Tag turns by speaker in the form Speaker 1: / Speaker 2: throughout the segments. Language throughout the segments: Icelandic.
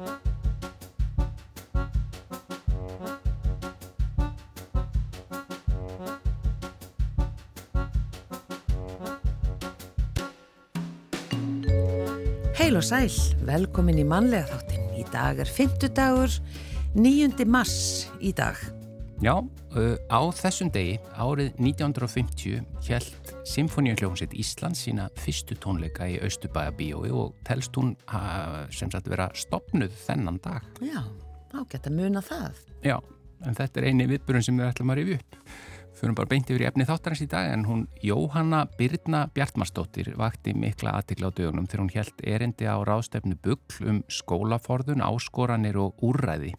Speaker 1: Heil og sæl, velkomin í mannlega þáttin. Í dag er 50 dagur, 9. mars í dag.
Speaker 2: Já, á þessum degi, árið 1950, held Symfóníuhljómsveit Ísland sína fyrstu tónleika í Östubæabíói og telst hún sem sagt vera stopnuð þennan dag.
Speaker 1: Já, ágætt að muna það.
Speaker 2: Já, en þetta er eini viðburun sem við ætlum að rifja upp. Fyrir bara beint yfir í efni þáttarins í dag en hún Jóhanna Byrna Bjartmarsdóttir vakti mikla aðtikla á dögunum þegar hún held erindi á ráðstefnu bugl um skólaforðun, áskoranir og úrræði.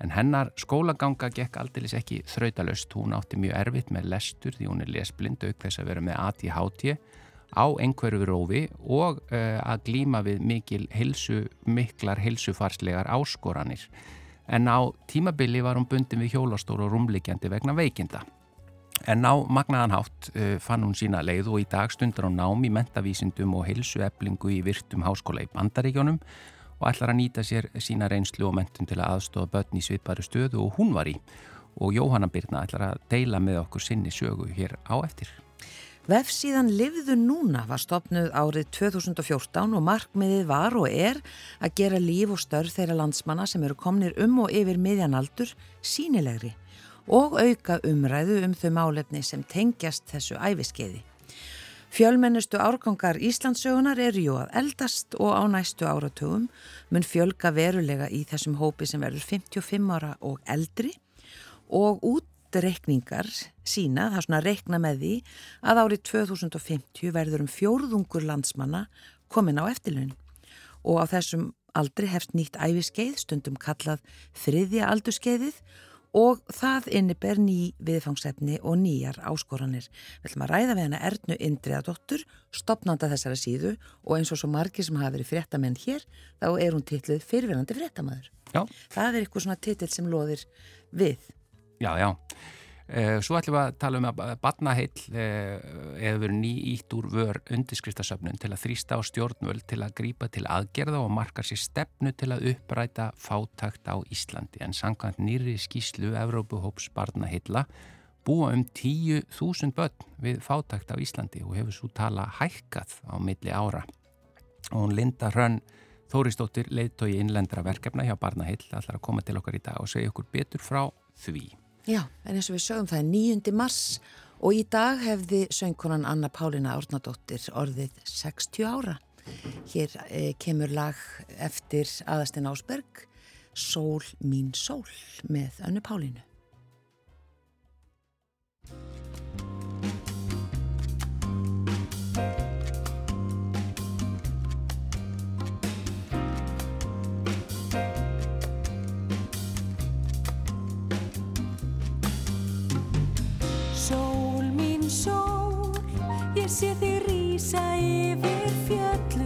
Speaker 2: En hennar skólaganga gekk aldilis ekki þrautalöst. Hún átti mjög erfitt með lestur því hún er lesblind auk þess að vera með ADHD á einhverju rófi og uh, að glíma við mikil hilsu, miklar hilsufarslegar áskoranir. En á tímabili var hún bundin við hjólastóru og rúmlikjandi vegna veikinda. En á magnaðan hátt uh, fann hún sína leið og í dag stundar hún nám í mentavísindum og helsueflingu í virtum háskóla í bandaríkjónum og ætlar að nýta sér sína reynslu og mentum til að aðstofa börn í svipari stöðu og hún var í. Og Jóhanna Birna ætlar að deila með okkur sinni sögu hér á eftir.
Speaker 1: Vefsíðan Livðu núna var stopnuð árið 2014 og markmiðið var og er að gera líf og störf þeirra landsmanna sem eru komnir um og yfir miðjanaldur sínilegri og auka umræðu um þau málefni sem tengjast þessu æfiskeiði. Fjölmennustu árgangar Íslandsögunar eru jú að eldast og á næstu áratugum mun fjölga verulega í þessum hópi sem verður 55 ára og eldri. Og útreikningar sína, það er svona að reikna með því að árið 2050 verður um fjórðungur landsmanna komin á eftirlun og á þessum aldri hefst nýtt æfiskeið stundum kallað þriðja aldurskeiðið og það inniber ný viðfangsefni og nýjar áskoranir. Við ætlum að ræða við hana Ernu Indriðadóttur, stopnanda þessara síðu og eins og svo margi sem hafa verið fréttamenn hér, þá er hún titluð fyrirverandi fréttamaður.
Speaker 2: Já.
Speaker 1: Það er eitthvað svona titill sem loðir við.
Speaker 2: Já, já. Eh, svo ætlum við að tala um að badnaheill eh, hefur verið ný ítt úr vör undirskriftasöfnun til að þrýsta á stjórnvöld til að grípa til aðgerða og marka sér stefnu til að uppræta fátakt á Íslandi. En sangkvæmt nýri skíslu Evrópuhóps badnaheilla búa um 10.000 börn við fátakt á Íslandi og hefur svo tala hækkað á milli ára. Og Linda Hrönn Þóristóttir leiðtói innlendra verkefna hjá Barnaheill ætlar að koma til okkar í dag og segja okkur betur frá því.
Speaker 1: Já, en eins og við sögum það er 9. mars og í dag hefði söngkonan Anna Pálina Árnadóttir orðið 60 ára. Hér eh, kemur lag eftir Aðastinn Ásberg, Sól mín sól með Önnu Pálinu.
Speaker 3: Sé þig rýsa yfir fjöllum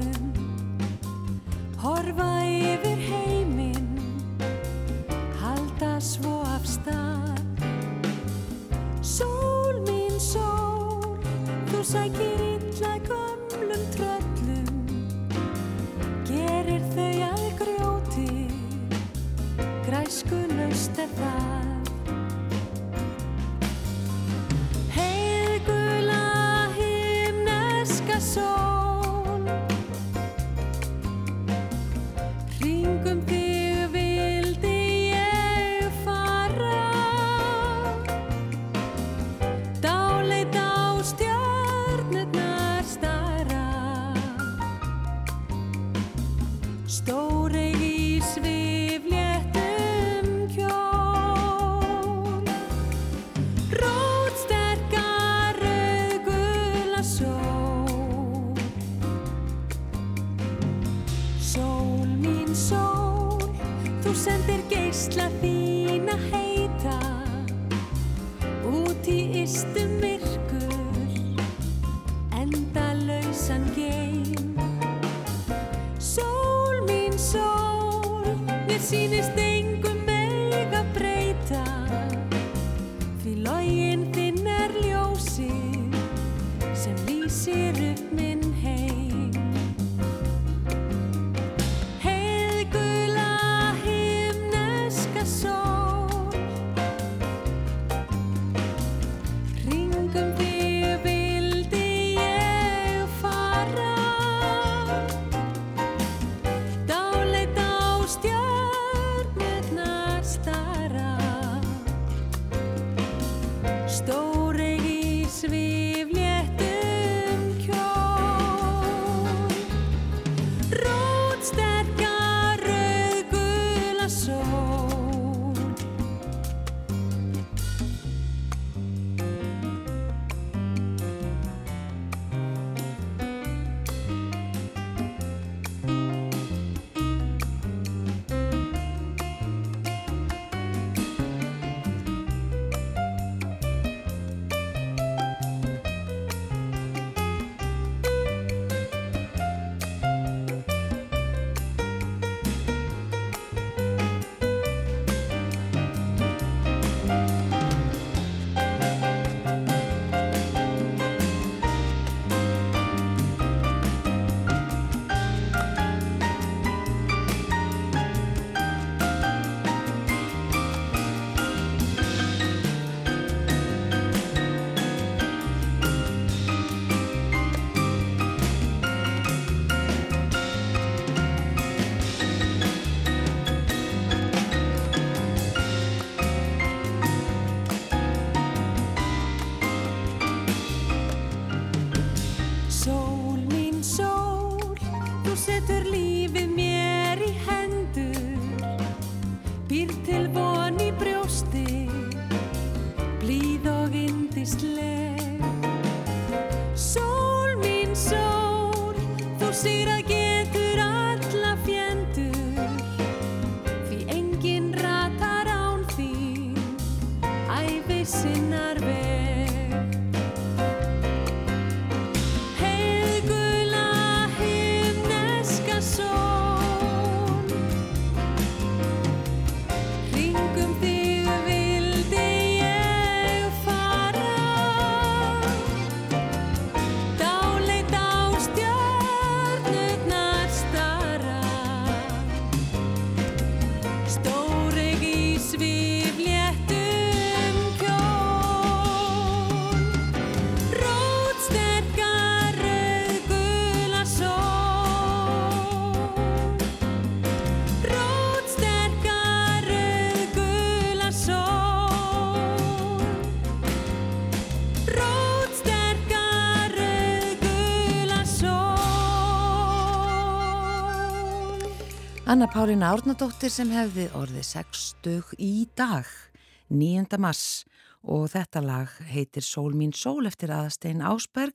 Speaker 3: Þú setur lífið mér í hendur, býr til von í brjósti, blíð og indisleg.
Speaker 1: Anna Pálína Árnadóttir sem hefði orðið 60 í dag, 9. mars og þetta lag heitir Sól mín sól eftir aðastein Ásberg.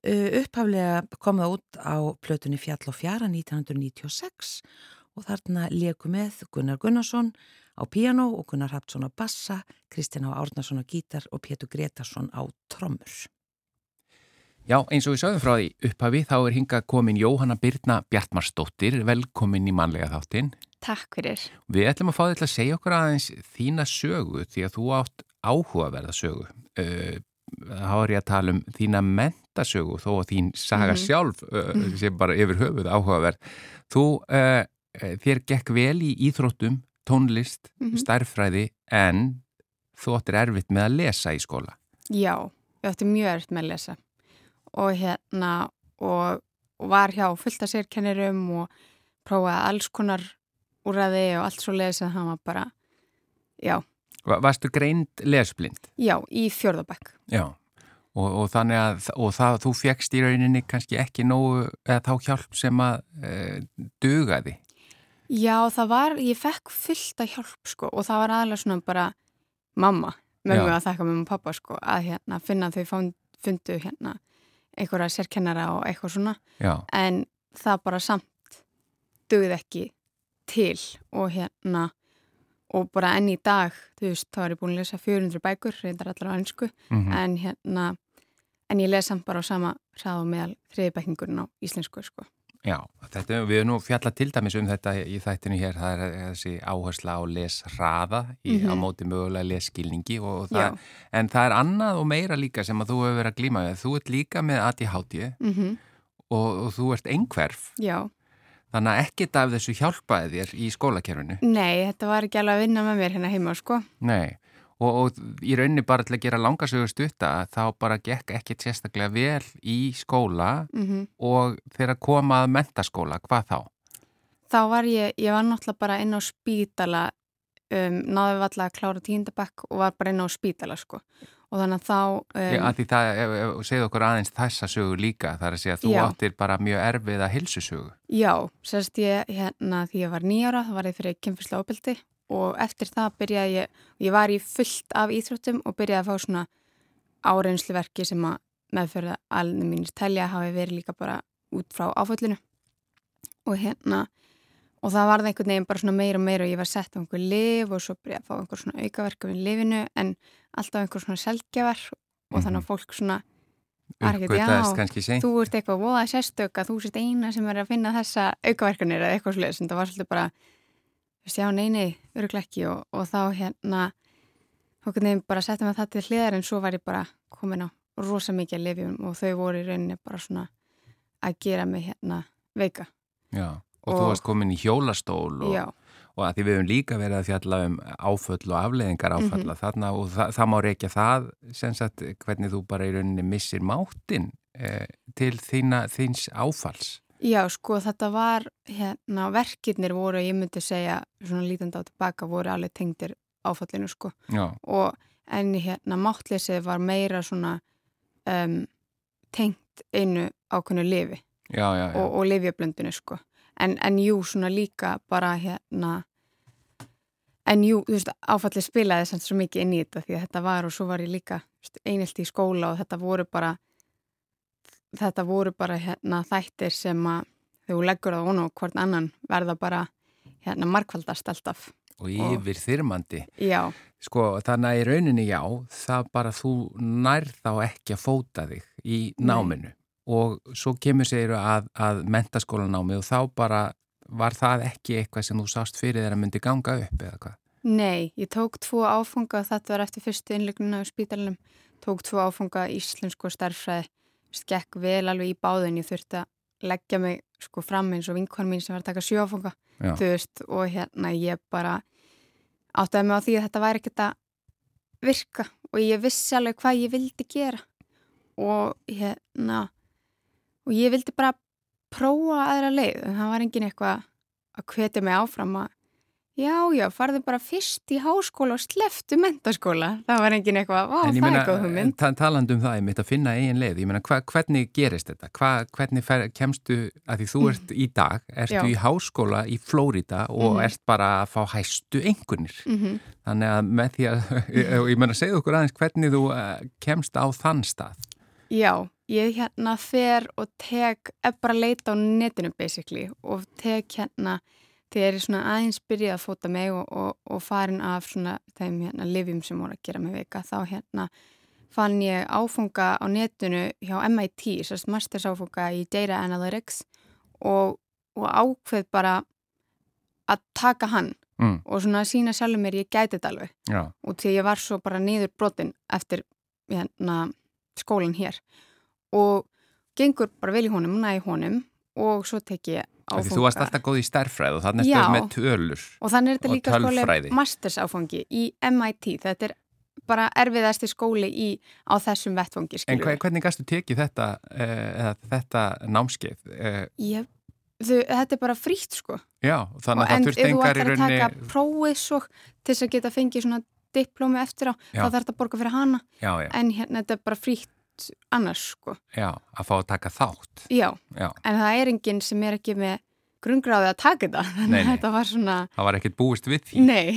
Speaker 1: Upphaflega kom það út á plötunni Fjall og fjara 1996 og þarna leku með Gunnar Gunnarsson á piano og Gunnar Hapsson á bassa, Kristján á Árnarsson á gítar og Pétur Gretarsson á trommur.
Speaker 2: Já, eins og við sögum frá því upphafi þá er hingað komin Jóhanna Birna Bjartmarsdóttir, velkomin í mannlega þáttinn.
Speaker 4: Takk fyrir.
Speaker 2: Við ætlum að fá þetta að segja okkur aðeins þína sögu því að þú átt áhugaverða sögu. Uh, þá er ég að tala um þína mentasögu þó að þín saga
Speaker 4: Mhm.
Speaker 2: sjálf uh, sem bara yfir höfuð áhugaverð. Þú, uh, þér gekk vel í íþróttum, tónlist,
Speaker 4: Mhm.
Speaker 2: stærfræði en þú áttir erfitt með að lesa í skóla.
Speaker 4: Já, ég ætti mjög erft með að lesa og hérna og, og var hjá fullt af sérkennirum og prófaði alls konar úræði og allt svo lesa það var bara, já,
Speaker 2: Va- Varstu greind lesblind?
Speaker 4: já, í fjörðabæk.
Speaker 2: Já, og, og þannig að og það, þú fegst í rauninni kannski ekki nógu, eða þá hjálp sem að e, dugaði.
Speaker 4: Já, það var, ég fekk fullt af hjálp sko og það var aðalega svona bara mamma, mömmu
Speaker 2: Já.
Speaker 4: að þakka mömmu og pappa sko að hérna finna að þau fund, fundu hérna einhverja sérkennara og eitthvað svona
Speaker 2: Já,
Speaker 4: en það bara samt dugði ekki til og hérna og bara enn í dag, þú veist, þá er ég búin að lesa 400 bækur, reyndar allar á ennsku
Speaker 2: mm
Speaker 4: en hérna en ég les samt bara á sama ræð og meðal þriðibækingurinn á íslensku sko.
Speaker 2: Já, þetta, við erum nú fjallað til dæmis um þetta í þættinu hér, það er þessi áhersla á lesraða í, á
Speaker 4: Mhm.
Speaker 2: móti mögulega lesskilningi og
Speaker 4: Já,
Speaker 2: það, en það er annað og meira líka sem að þú hefur verið að glíma við. Þú ert líka með ADHD
Speaker 4: mm
Speaker 2: og, og þú ert einhverf,
Speaker 4: já
Speaker 2: þannig að ekkert af þessu hjálpaði þér í skólakerfinu.
Speaker 4: Nei, þetta var ekki alveg að vinna með mér hérna heima sko.
Speaker 2: Nei, og, og í rauninni bara til að gera langasögur stutta þá bara gekk ekkert sérstaklega vel í skóla
Speaker 4: Mm
Speaker 2: og þegar koma að mentaskóla, hvað þá?
Speaker 4: Þá var ég, ég var náttúrulega bara inn á spítala um, náðu valla að klára tíundabæk og var bara inn á spítala sko. og þannig að þá um,
Speaker 2: Um, að það, segðu okkur aðeins þessa sögu líka, það er að segja að þú
Speaker 4: Já.
Speaker 2: áttir bara mjög erfiða hilsusögu.
Speaker 4: Já, sérst ég hérna því ég var nýjára, þá var ég fyrir kynfyrslega óbyldi og eftir það byrjaði ég, ég var í fullt af íþróttum og byrjaði að fá svona áreinsluverki sem að meðferða alveg mínir telja hafi verið líka bara út frá áföllinu. Og hérna og það varði einhvern veginn bara svona meira og meira og ég var sett á einhver liv og svo byrjaði að fá einhver svona aukaverka við lifinu en alltaf einhver svona selgjafar og þannig að fólk svona já, þú ert eitthvað voða sérstök að þú sért eina sem er að finna þessa aukaverkanir eða eitthvað sluðis en það var svolítið bara já, nei, nei, öruglega ekki og, og þá hérna okkur nefnum bara settum við það til hliðar en svo var ég bara komin á rosa mikið að lifjum og þau voru í rauninni bara svona að gera mig hérna veika
Speaker 2: Já, og, þú
Speaker 4: og-
Speaker 2: varst komin í hjólastól og, og að því við höfum líka verið að fjalla um áföll og afleðingar áfalla
Speaker 4: Mhm.
Speaker 2: þarna og það, það má reykja það sem sagt hvernig þú bara í rauninni missir máttinn eh, til þína, þíns áfalls.
Speaker 4: Já, sko þetta var hérna, verkirnir voru, ég myndi segja svona lítandi á tilbaka, voru alveg tengdir áfallinu, sko.
Speaker 2: Já,
Speaker 4: og en hérna máttleysið var meira svona um, tengt einu ákveðnu lifi
Speaker 2: já, já, já.
Speaker 4: og, og lifjablöndinu sko. En, en jú svona líka bara hérna en jú, þú veist, áfallið spilaði samt svo mikið inn í þetta því að þetta var og svo var ég líka einelt í skóla og þetta voru bara þetta voru bara hérna þættir sem að þegar þú leggur það vonu og hvort annan verða bara hérna markvaldast alltaf.
Speaker 2: og yfir þyrmandi.
Speaker 4: Já,
Speaker 2: Sko, þannig að í rauninni já, það bara þú nærð þá ekki að fóta þig í náminu og svo kemur sér að, að mentaskólanámi og þá bara var það ekki eitthvað sem þú sást fyrir þeirra myndi ganga upp eða hvað?
Speaker 4: nei, ég tók tvo áfunga þetta var eftir fyrstu innlegnuna á spítalunum, tók tvo áfunga íslensku og starffræði, skekk vel alveg í báðin, ég þurfti að leggja mig sko fram eins og vinkon mín sem var að taka þú veist, og hérna ég bara áttaði mig á því að þetta væri ekkert að virka og ég vissi alveg hvað ég vildi gera. Og hérna og ég vildi bara prófa aðra leið. En það var engin eitthvað að hvetja mig áfram að já, já, farðu bara fyrst í háskóla og sleftu mentaskóla það var engin eitthvað, vá,
Speaker 2: En
Speaker 4: það er góð hugmynd
Speaker 2: ta talandi um það, ég mitt að finna eigin leið, ég meina, hva, hvernig gerist þetta? Hva, hvernig fer, kemstu, að því þú ert í dag, ertu
Speaker 4: Já.
Speaker 2: í háskóla í Flórida og
Speaker 4: Mhm.
Speaker 2: ert bara að fá hæstu einhvernir.
Speaker 4: mm
Speaker 2: Þannig að með því að, ég meina, segðu okkur aðeins hvernig þú uh, kemst á þann stað.
Speaker 4: Já, ég hérna fer og tek, er bara að leita á netinu basically og tek hérna þegar ég svona aðeins byrjað að fóta mig og, og, og farin af svona þeim hérna livjum sem voru að gera mig veika þá hérna fann ég áfunga á netinu hjá MIT, sérst masters áfunga í Data Analytics og, og ákveð bara að taka hann
Speaker 2: Mm,
Speaker 4: og svona sína sjálfur mér ég gæti þetta alveg.
Speaker 2: Já,
Speaker 4: og því að ég var svo bara niður brotin eftir hérna, skólan hér. Og gengur bara vel í honum, næ í honum og svo tek ég
Speaker 2: því þú varst alltaf góð í stærfræð og þannig
Speaker 4: Já.
Speaker 2: ertu með tölur.
Speaker 4: og þannig er þetta líka skóli
Speaker 2: tölfræði.
Speaker 4: masters áfangi í MIT þetta er bara erfiðasti skóli í, á þessum vettfangi
Speaker 2: En hver, hvernig gæstu tekið þetta, uh, eða þetta námskeið? Uh,
Speaker 4: ég, þau, þetta er bara frítt sko
Speaker 2: já, þannig að
Speaker 4: en
Speaker 2: það
Speaker 4: þú
Speaker 2: engar í
Speaker 4: ætlar að
Speaker 2: rauninni...
Speaker 4: taka prófið svo til þess að geta fengið svona diplómi eftir á,
Speaker 2: Já.
Speaker 4: þá þarf þetta að borga fyrir hana
Speaker 2: Já, já,
Speaker 4: en hérna þetta er bara frítt annars sko.
Speaker 2: Já, að fá að taka þátt.
Speaker 4: já,
Speaker 2: Já,
Speaker 4: en það er enginn sem er ekki með grungráði að taka þetta. Þannig að þetta var svona
Speaker 2: það var ekkert búist við því.
Speaker 4: nei,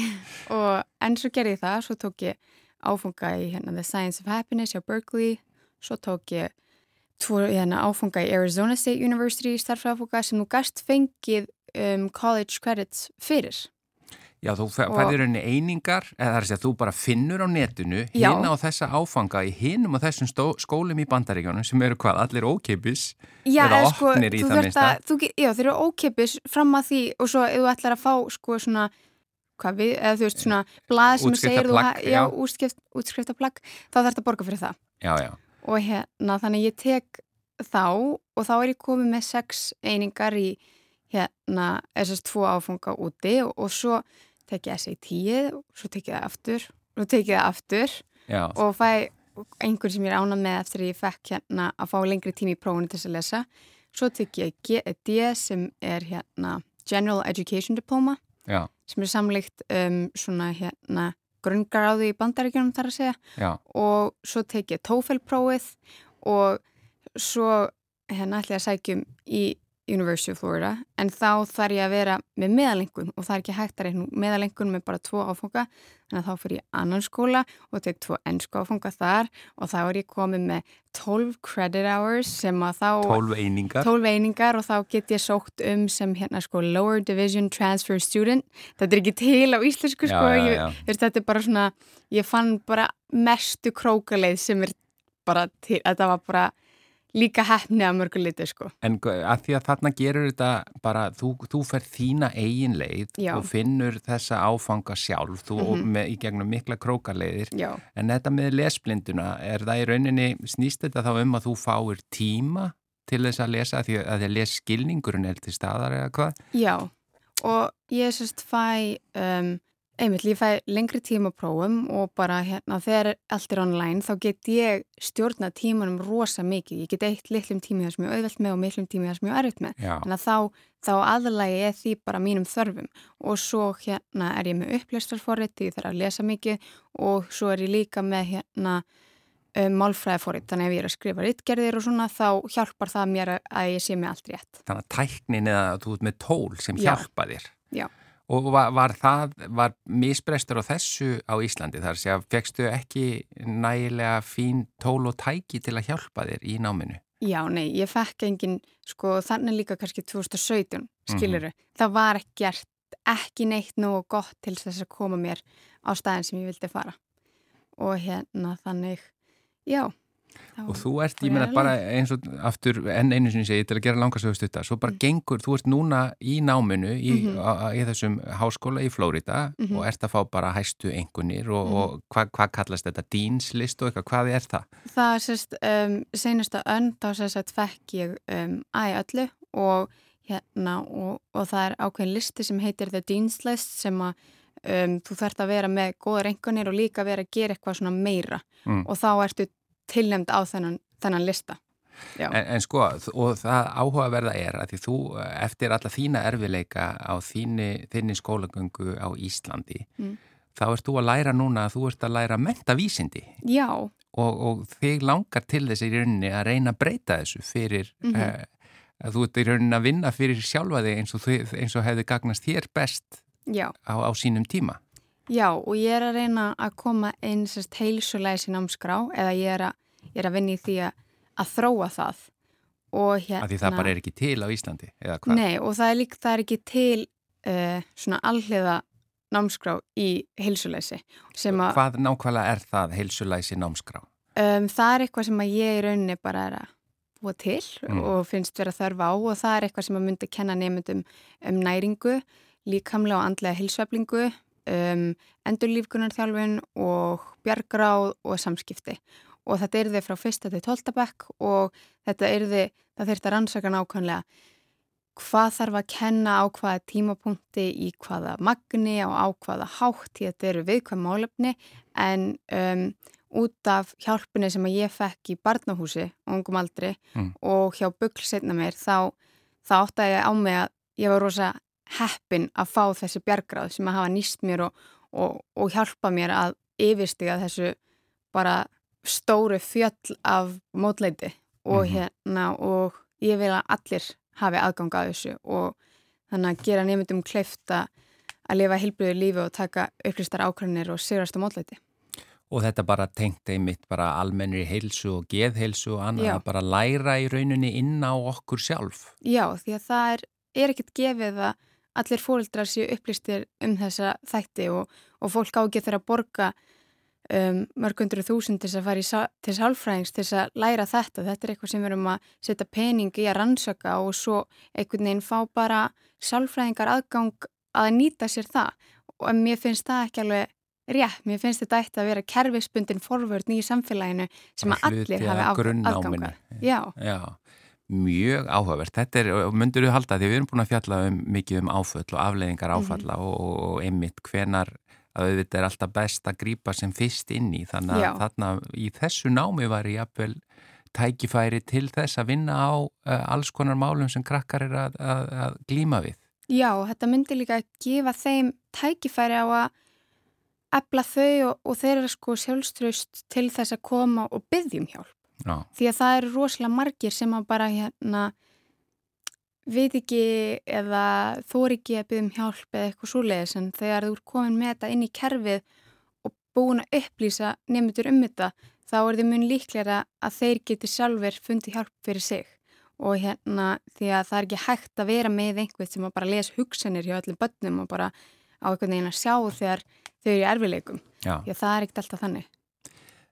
Speaker 4: og en svo gerði ég það svo tók ég áfunga í hérna, The Science of Happiness hjá Berkeley. Svo tók ég tvo hérna, áfunga í Arizona State University starfræðafunga sem nú gast fengið um, college credits fyrir
Speaker 2: Já, þú færðir rauninni einingar, eða það er að segja, þú bara finnur á netinu hinn á þessa áfanga í hinnum og þessum stó, skólum í bandaríkjónum sem eru hvað, allir ókeipis eða
Speaker 4: eða sko,
Speaker 2: opnir í það
Speaker 4: þarft
Speaker 2: minnsta.
Speaker 4: að, þú, já, þeir eru ókeipis fram að því og svo ef þú ætlar að fá sko svona, hvað við, eða þú veist svona blað sem segir þú, ha- já, útskrift, útskriftaplagg, þá þarf þetta að borga fyrir það.
Speaker 2: Já, já,
Speaker 4: Og hérna, þannig ég tek þá og þá er ég komið með sex einingar í hérna, þessast tvo áfunga úti og, og svo tek ég SAT-ið og svo tek ég það aftur og tek ég það aftur
Speaker 2: já,
Speaker 4: og fæ einhvern sem ég er ánað með eftir að ég fekk hérna að fá lengri tími í prófunu til þess að lesa. Svo tek ég GED sem er hérna General Education Diploma
Speaker 2: já,
Speaker 4: sem er samlíkt um, svona hérna grungaráðu í bandaríkjunum þar að segja.
Speaker 2: Já,
Speaker 4: og svo tek ég TOEFL prófið og svo hérna ætla ég að sækjum í University of Florida en þá þarf ég að vera með meðalengun og það er ekki hægt að reyna meðalengun með bara tvo þannig að þá fyrir ég annan skóla og tek tvo ennsku áfanga þar og þá er ég komið með 12 credit hours sem að þá
Speaker 2: 12 einingar.
Speaker 4: 12 einingar og þá get ég sótt um sem hérna sko Lower Division Transfer Student þetta er ekki til á íslensku
Speaker 2: Já,
Speaker 4: sko
Speaker 2: já,
Speaker 4: ég,
Speaker 2: já.
Speaker 4: veist, þetta er bara svona ég fann bara mestu krókaleið sem er bara til, þetta var bara líka hefni að mörgu liti sko
Speaker 2: En að því að þarna gerur þetta bara, þú, þú fer þína eigin leið
Speaker 4: Já.
Speaker 2: og finnur þessa áfanga sjálf, þú
Speaker 4: Mhm.
Speaker 2: með, í gegnum mikla krókaleiðir.
Speaker 4: já,
Speaker 2: En þetta með lesblinduna, er það í rauninni, snýst þetta þá um að þú fáir tíma til þess að lesa, því að að les skilningurinn er til staðar eða hvað?
Speaker 4: já og ég sérst fæ um, einmitt, ég fæ lengri tíma prófum og bara hérna þegar allt er online þá get ég stjórna tímanum rosa mikið, ég get eitt litlum tími það sem ég auðvelt með og miklum tími það sem ég erfitt með
Speaker 2: Já,
Speaker 4: Þannig að þá, þá aðlægi ég því bara mínum þörfum og svo hérna er ég með upplestarforrit því ég þarf að lesa mikið og svo er ég líka með hérna um, málfræðiforrit þannig að ef ég er að skrifa rittgerðir og svona þá hjálpar það mér að- að ég sé mig allt rétt.
Speaker 2: þannig að tæknin eða þú ert með tól sem
Speaker 4: Já.
Speaker 2: hjálpa þér.
Speaker 4: Já.
Speaker 2: Og var, var það, var misbrestur á þessu á Íslandi þar að fegstu ekki nægilega fín tól og tæki til að hjálpa þér í náminu?
Speaker 4: Já, nei, ég fekk engin, sko, þannig líka kannski 2017, skiluru. Það var ekki gert ekki neitt nógu gott til þess að koma mér á staðin sem ég vildi fara. Og hérna þannig, já.
Speaker 2: Og þú ert, ég meina bara eins og aftur enn einu sinni segi til að gera langarsögustutta, svo
Speaker 4: Mm.
Speaker 2: bara gengur, þú ert núna í náminu í,
Speaker 4: Mhm.
Speaker 2: á, í þessum háskóla í Flórida
Speaker 4: Mhm.
Speaker 2: og ert að fá bara hæstu engunir og,
Speaker 4: Mhm.
Speaker 2: og hvað hva kallast þetta, dínslist og eitthvað, hvað er það?
Speaker 4: Það er sérst, um, senasta önn, þá sérst að fekk ég um, æ öllu og hérna, og, og það er ákveðin listi sem heitir The Dean's List sem að um, þú þarft að vera með góðar engunir og líka vera að gera eitthvað svona meira
Speaker 2: Mm.
Speaker 4: og þá ertu tilnæmd á þennan, þennan lista.
Speaker 2: En, en sko, og það áhugaverða er að því þú, eftir alla þína erfileika á þínu, þinni skólagöngu á Íslandi,
Speaker 4: Mm.
Speaker 2: þá ert þú að læra núna að þú ert að læra mentavísindi
Speaker 4: Já,
Speaker 2: og, og þig langar til þess í rauninni að reyna að breyta þessu fyrir
Speaker 4: Mhm.
Speaker 2: uh, að þú ert í rauninni að vinna fyrir sjálfa þig eins og, eins og hefði gagnast þér best á, á sínum tíma.
Speaker 4: Já, og ég er að reyna að koma inn sérst heilsulegis í námskrá eða ég er að, ég er að vinna í því að, að þróa það og hérna...
Speaker 2: Af því það bara er ekki til á Íslandi, eða hvað?
Speaker 4: Nei, og það er líka, það er ekki til uh, svona alliða námskrá í að
Speaker 2: Hvað nákvæmlega er það heilsulæsi námskrá?
Speaker 4: um, það er eitthvað sem að ég í rauninni bara er að búa til
Speaker 2: Mm.
Speaker 4: og finnst vera þörfa á og það er eitthvað sem að myndi að kenna nefndum um næringu, líkamlega og andlega heilsveflingu, um, endurlífgunarþjálfun og bjargráð og samskipti og þetta er þið frá fyrsta til tóltabekk og þetta er þið, það þurft að rannsaka nákvæmlega hvað þarf að kenna á hvaða tímapunkti í hvaða magni og á hvaða hátt að þetta eru viðkvæm málefni en um, út af hjálpunni sem að ég fekk í barnahúsi á ungum aldri
Speaker 2: Mm.
Speaker 4: og hjá bugl setna mér þá, þá áttaði ég á mig að ég var rosa heppin að fá þessi bjargráð sem að hafa nýst mér og, og, og hjálpa mér að yfirstiga þessu bara stóru fjöll af mótleiti og
Speaker 2: Mhm.
Speaker 4: hérna og ég vil að allir hafi aðgang að þessu og þannig að gera nefndum kleifta að lifa heilbriðu lífi og taka auklistar ákvæmnir og sigrast á mótleiti.
Speaker 2: Og þetta bara tengt einmitt bara almennri heilsu og geðheilsu og annað
Speaker 4: Já.
Speaker 2: að bara læra í rauninni inn á okkur sjálf.
Speaker 4: Já, því að það er, er ekkert gefið að allir fóreldrar séu upplýstir um þessa þætti og, og fólk á ekki þeirra borga um, mörgundur þúsund til þess að fara sa- til sálfræðings til þess að læra þetta. Þetta er eitthvað sem við erum að setja pening í að rannsaka og svo einhvern veginn fá bara sálfræðingar aðgang að nýta sér það. Og mér finnst það ekki alveg rétt. Mér finnst þetta eitt að vera kerfisbundin forvörn í samfélaginu sem að allir hafi
Speaker 2: af
Speaker 4: af-
Speaker 2: grunnnáminu.
Speaker 4: aðgang að. Já.
Speaker 2: Já, mjög áhugavert. Þetta er, myndur þú halda, því við erum búin að fjalla um, mikið um áföll og afleiðingar
Speaker 4: Mhm.
Speaker 2: áfalla og, og, og einmitt hvenar að auðvitað er alltaf best að grípa sem fyrst inn í. Þannig að þarna í þessu námi var ég jafnvel tækifæri til þess að vinna á uh, alls konar málum sem krakkar er að, að, að glíma við.
Speaker 4: Já, þetta myndi líka að gefa þeim tækifæri á að efla þau og, og þeir eru sko sjálfströst til þess að koma og byggjum hjálp.
Speaker 2: Já,
Speaker 4: Því að það eru rosalega margir sem að bara hérna veit ekki eða þóri ekki að byggjum hjálp eða eitthvað svoleiðis en þegar þú er komin með þetta inn í kerfið og búin að upplýsa nefndur um þetta þá er þið mun líklega að þeir geti sjálfur fundið hjálp fyrir sig og hérna því að það er ekki hægt að vera með einhvern sem að bara lesa hugsanir hjá öllum börnum og bara á einhvern veginn að sjá þegar þau eru í erfileikum
Speaker 2: já.
Speaker 4: því að það er ekkert alltaf þannig.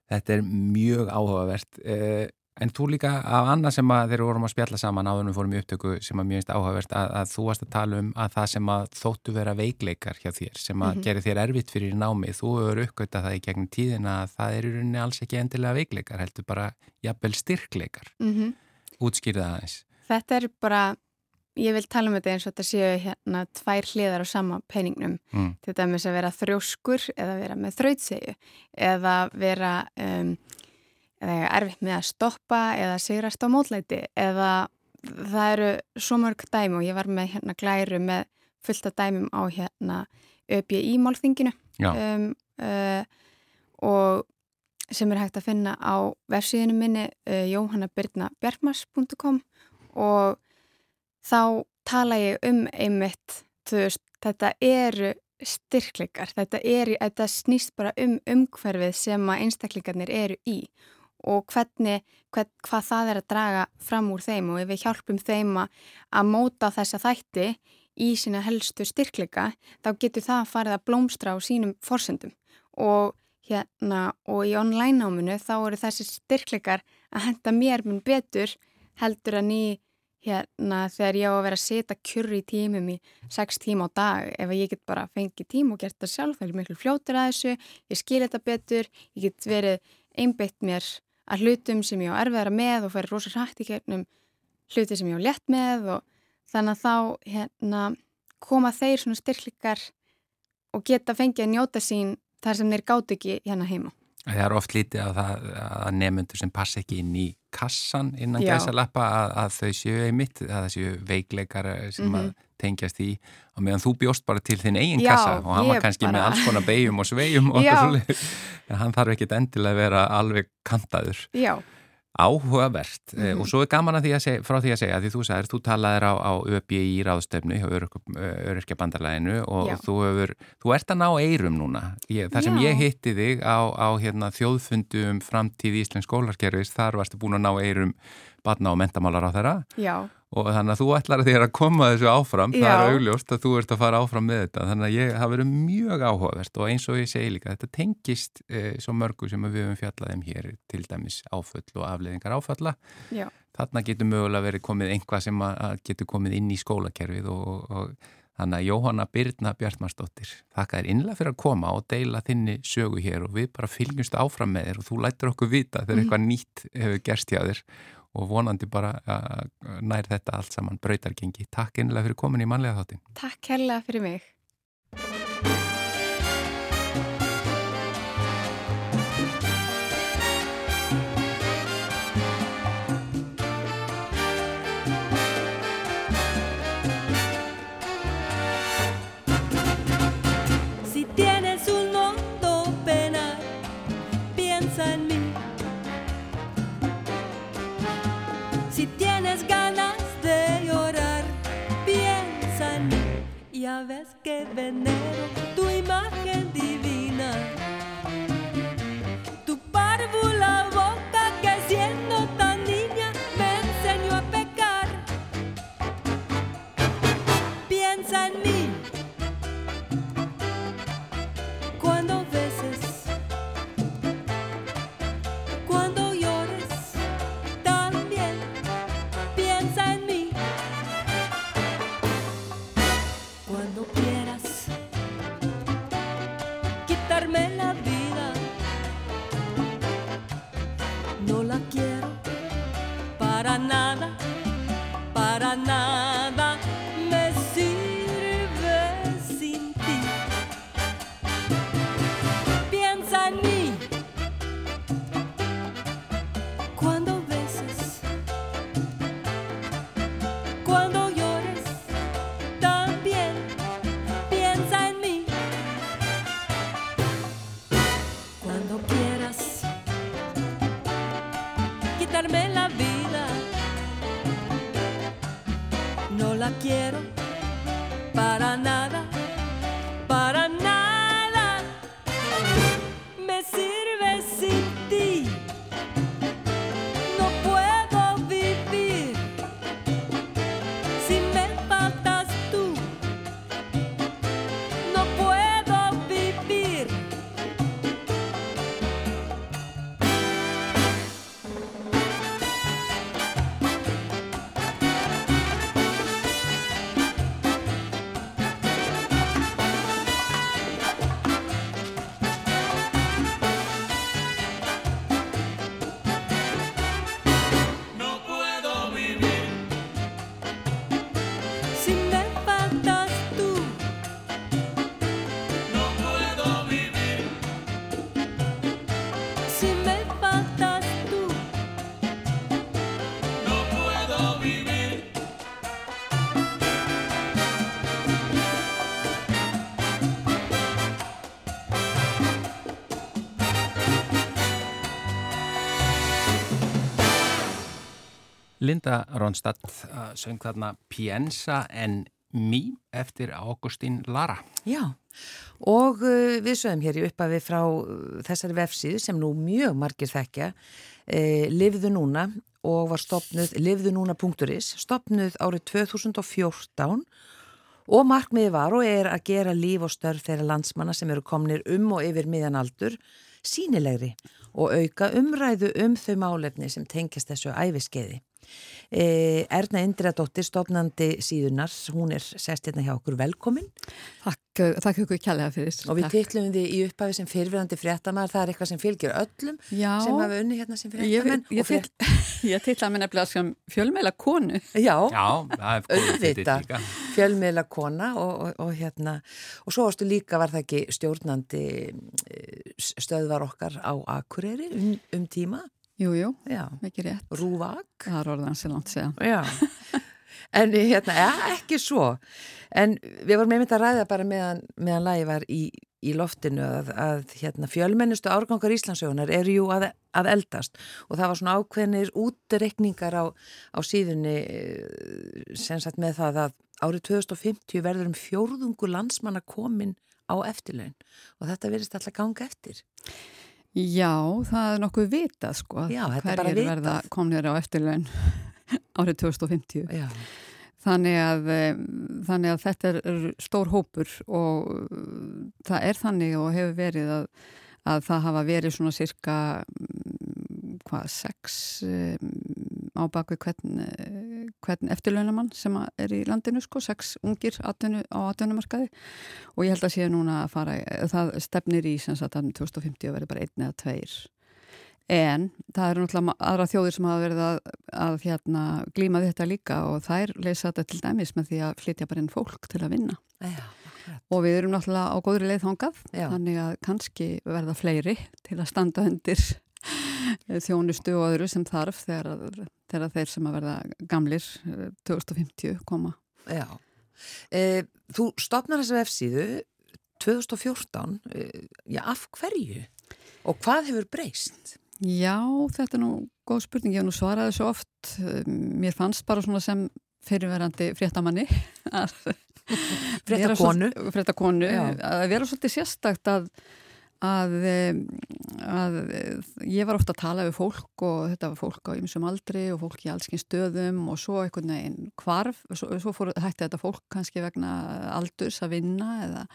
Speaker 2: Þetta er mjög áhugavert eh, en þú líka af annað sem að þeir vorum að spjalla saman áðunum fórum í upptöku sem að mjög finnst áhugavert að, að þú varst að tala um að það sem að þóttu vera veikleikar hjá þér sem að
Speaker 4: Mhm.
Speaker 2: gerir þér erfitt fyrir námi þú hefur uppgötað það í gegnum tíðina að það er í rauninni alls ekki endilega veikleikar heldur bara jafnvel styrkleikar.
Speaker 4: Mm
Speaker 2: útskýrið aðeins.
Speaker 4: Þetta er bara, ég vil tala um þetta eins og þetta séu hérna tvær hliðar á sama peningnum.
Speaker 2: mm.
Speaker 4: Til dæmis að vera þrjóskur eða vera með þrautsegu eða vera um, eða erfitt með að stoppa eða sigrast á mótlæti eða það eru svo mörg dæmi og ég var með hérna glæru með fullt af dæmum á hérna ÖBI-málþinginu
Speaker 2: Já,
Speaker 4: um, uh, og sem er hægt að finna á vefsíðinu minni uh, johannabirnabjartmars.com og þá tala ég um einmitt, veist, þetta eru styrkleikar, þetta, er, þetta snýst bara um umhverfið sem að einstaklingarnir eru í og hvernig, hvern, hvað það er að draga fram úr þeim og ef við hjálpum þeim að, að móta þessa þætti í sína helstu styrkleika þá getur það farið að blómstra á sínum forsendum. Og hérna og í online náminu þá eru þessi styrkleikar að henda mér mun betur heldur en í hérna þegar ég á að vera að setja kjurri í tímum í 6 tíma á dag ef ég get bara fengið tím og gert það sjálf það er miklu fljótur að þessu, ég skil þetta betur ég get verið einbeitt mér að hlutum sem ég á erfiðara með og færi rosa hrætt í kernum hluti sem ég á létt með og þannig að þá hérna, koma þeir svona styrklikar og geta fengið að njóta sín þar sem þeir gátt ekki hérna heima
Speaker 2: Það er oft lítið að, það, að nefnundur sem passa ekki inn í kassan innan gæsa lappa að, að þau séu einmitt, að það séu veikleikar sem
Speaker 4: Mhm.
Speaker 2: að tengjast í og meðan þú bjóst bara til þinn eigin
Speaker 4: Já,
Speaker 2: kassa og hann var kannski með
Speaker 4: bara-
Speaker 2: alls konar beigjum og svegjum og hann þarf ekkit endilega að vera alveg kantaður.
Speaker 4: Já,
Speaker 2: Áhugavert mm
Speaker 4: Mhm.
Speaker 2: og svo er gaman að því að segja, frá því að segja því þú sagðir, þú talaðir á, á ÖBI ráðstöfnu hjá öryrkja bandarlæginu og þú hefur, þú ert að ná eirum núna. Ég, það sem
Speaker 4: Já.
Speaker 2: ég hitti þig á, á hérna, þjóðfundu um framtíð Íslensk skólarkerfis, þar varstu búin að ná eirum barna og mentamálar á þeirra
Speaker 4: já,
Speaker 2: og þannig að þú ætlar að þér að koma þessu áfram, það
Speaker 4: Já.
Speaker 2: er augljóst að þú ert að fara áfram með þetta, þannig að ég hafa verið mjög áhugavert og eins og ég segi líka, þetta tengist eh, svo mörgu sem við höfum fjallaðum hér, til dæmis áföll og afleðingar áfalla,
Speaker 4: já,
Speaker 2: þarna getur mögulega verið komið einhvað sem getur komið inn í skólakerfið og, og, og þannig að Jóhanna Birna Bjartmarsdóttir, þakka þér innlega fyrir að koma og deila þinni sögu hér og við bara fylgjumst áfram með þér og þú lætur og vonandi bara nær þetta allt saman brautargengi. Takk innlega fyrir komin í mannlega þáttin.
Speaker 4: takk hella fyrir mig.
Speaker 3: never, never. なな la quiero para nada,
Speaker 2: Linda Ronstadt uh, söng þarna Piensa en Mí eftir Ágústín Lara.
Speaker 1: Já, og uh, við sögum hér í uppafi frá uh, þessari vefsíðu sem nú mjög margir þekkja, uh, Livðu núna og var stopnuð, livðunúna.is, stopnuð árið 2014 og markmiði var og er að gera líf og störf þeirra landsmanna sem eru komnir um og yfir miðan aldur sínilegri og auka umræðu um þau málefni sem tengjast þessu æfiskeiði. E, Erna Indriðadóttir, stofnandi síðunar, hún er sest hérna hjá okkur velkomin.
Speaker 5: Takk, takk ykkur kjærlega fyrir.
Speaker 1: Og við tittlum því í upphafi sem fyrirverandi fréttamæður, það er eitthvað sem fylgir öllum
Speaker 5: Já,
Speaker 1: sem hafa unni hérna sem fréttamenn.
Speaker 5: Ég, ég, ég, titla mér nefnilega sem fjölmeila konu.
Speaker 1: Já,
Speaker 2: Já, það góð
Speaker 1: auðvita,
Speaker 2: líka.
Speaker 1: fjölmiðla kona og, og, og hérna, og svo varstu líka var það ekki stjórnandi eh, stöðvar okkar á Akureyri um, um tíma.
Speaker 5: Jú, jú, mikið rétt.
Speaker 1: Rúvak.
Speaker 5: Það er orðan sér langt segja.
Speaker 1: Já, en hérna, ja, ekki svo. En við vorum einmitt að ræða bara meðan, meðan lagi var í, í loftinu að, að hérna, fjölmennustu árgangar Íslandsögunar eru jú að, að eldast og það var svona ákveðnir útreikningar á, á síðunni eh, sem sagt með það að árið 2050 verður um fjórðungu landsmanna komin á eftirlaun og þetta verðist alltaf ganga eftir.
Speaker 5: Já, það er nokkuð vitað sko.
Speaker 1: Já, er
Speaker 5: Hverjir verða komnir á eftirlaun árið 2050.
Speaker 1: Já,
Speaker 5: Þannig að, þannig að þetta er, stór hópur og uh, það er þannig og hefur verið að, að það hafa verið svona cirka mm, hvað, sex á bakvið hvern, hvern eftirlaunamann sem er í landinu sko, sex ungir atvinnu, á atvinnumarkaði og ég held að séu núna að fara, það stefnir í sem sagt að 2050 að verði bara einn eða tveir En það eru náttúrulega aðra þjóðir sem hafa verið að, að hérna, glíma við þetta líka og þær leysa þetta til dæmis með því að flytja bara inn fólk til að vinna.
Speaker 1: já.
Speaker 5: Og við erum náttúrulega á góðri leið þangað,
Speaker 1: Já.
Speaker 5: þannig að kannski verða fleiri til að standa undir þjónustu og öðru sem þarf þegar, að, þegar þeir sem að verða gamlir eh, 2050 koma.
Speaker 1: Já. E, þú stopnar þessu F-síðu 2014, e, já, af hverju? Og hvað hefur breyst?
Speaker 5: Já, þetta er nú góð spurning, ég hef nú svaraði svo oft, mér fannst bara svona sem fyrirverandi fréttamanni að
Speaker 1: Fréttakonu.
Speaker 5: að vera svolítið sérstakt að, að, að ég var ofta að tala við fólk og þetta var fólk á ymsum aldri og fólk í allskinn stöðum og svo einhvern veginn hvarf, svo, svo fór, hætti þetta fólk kannski vegna aldurs að vinna eða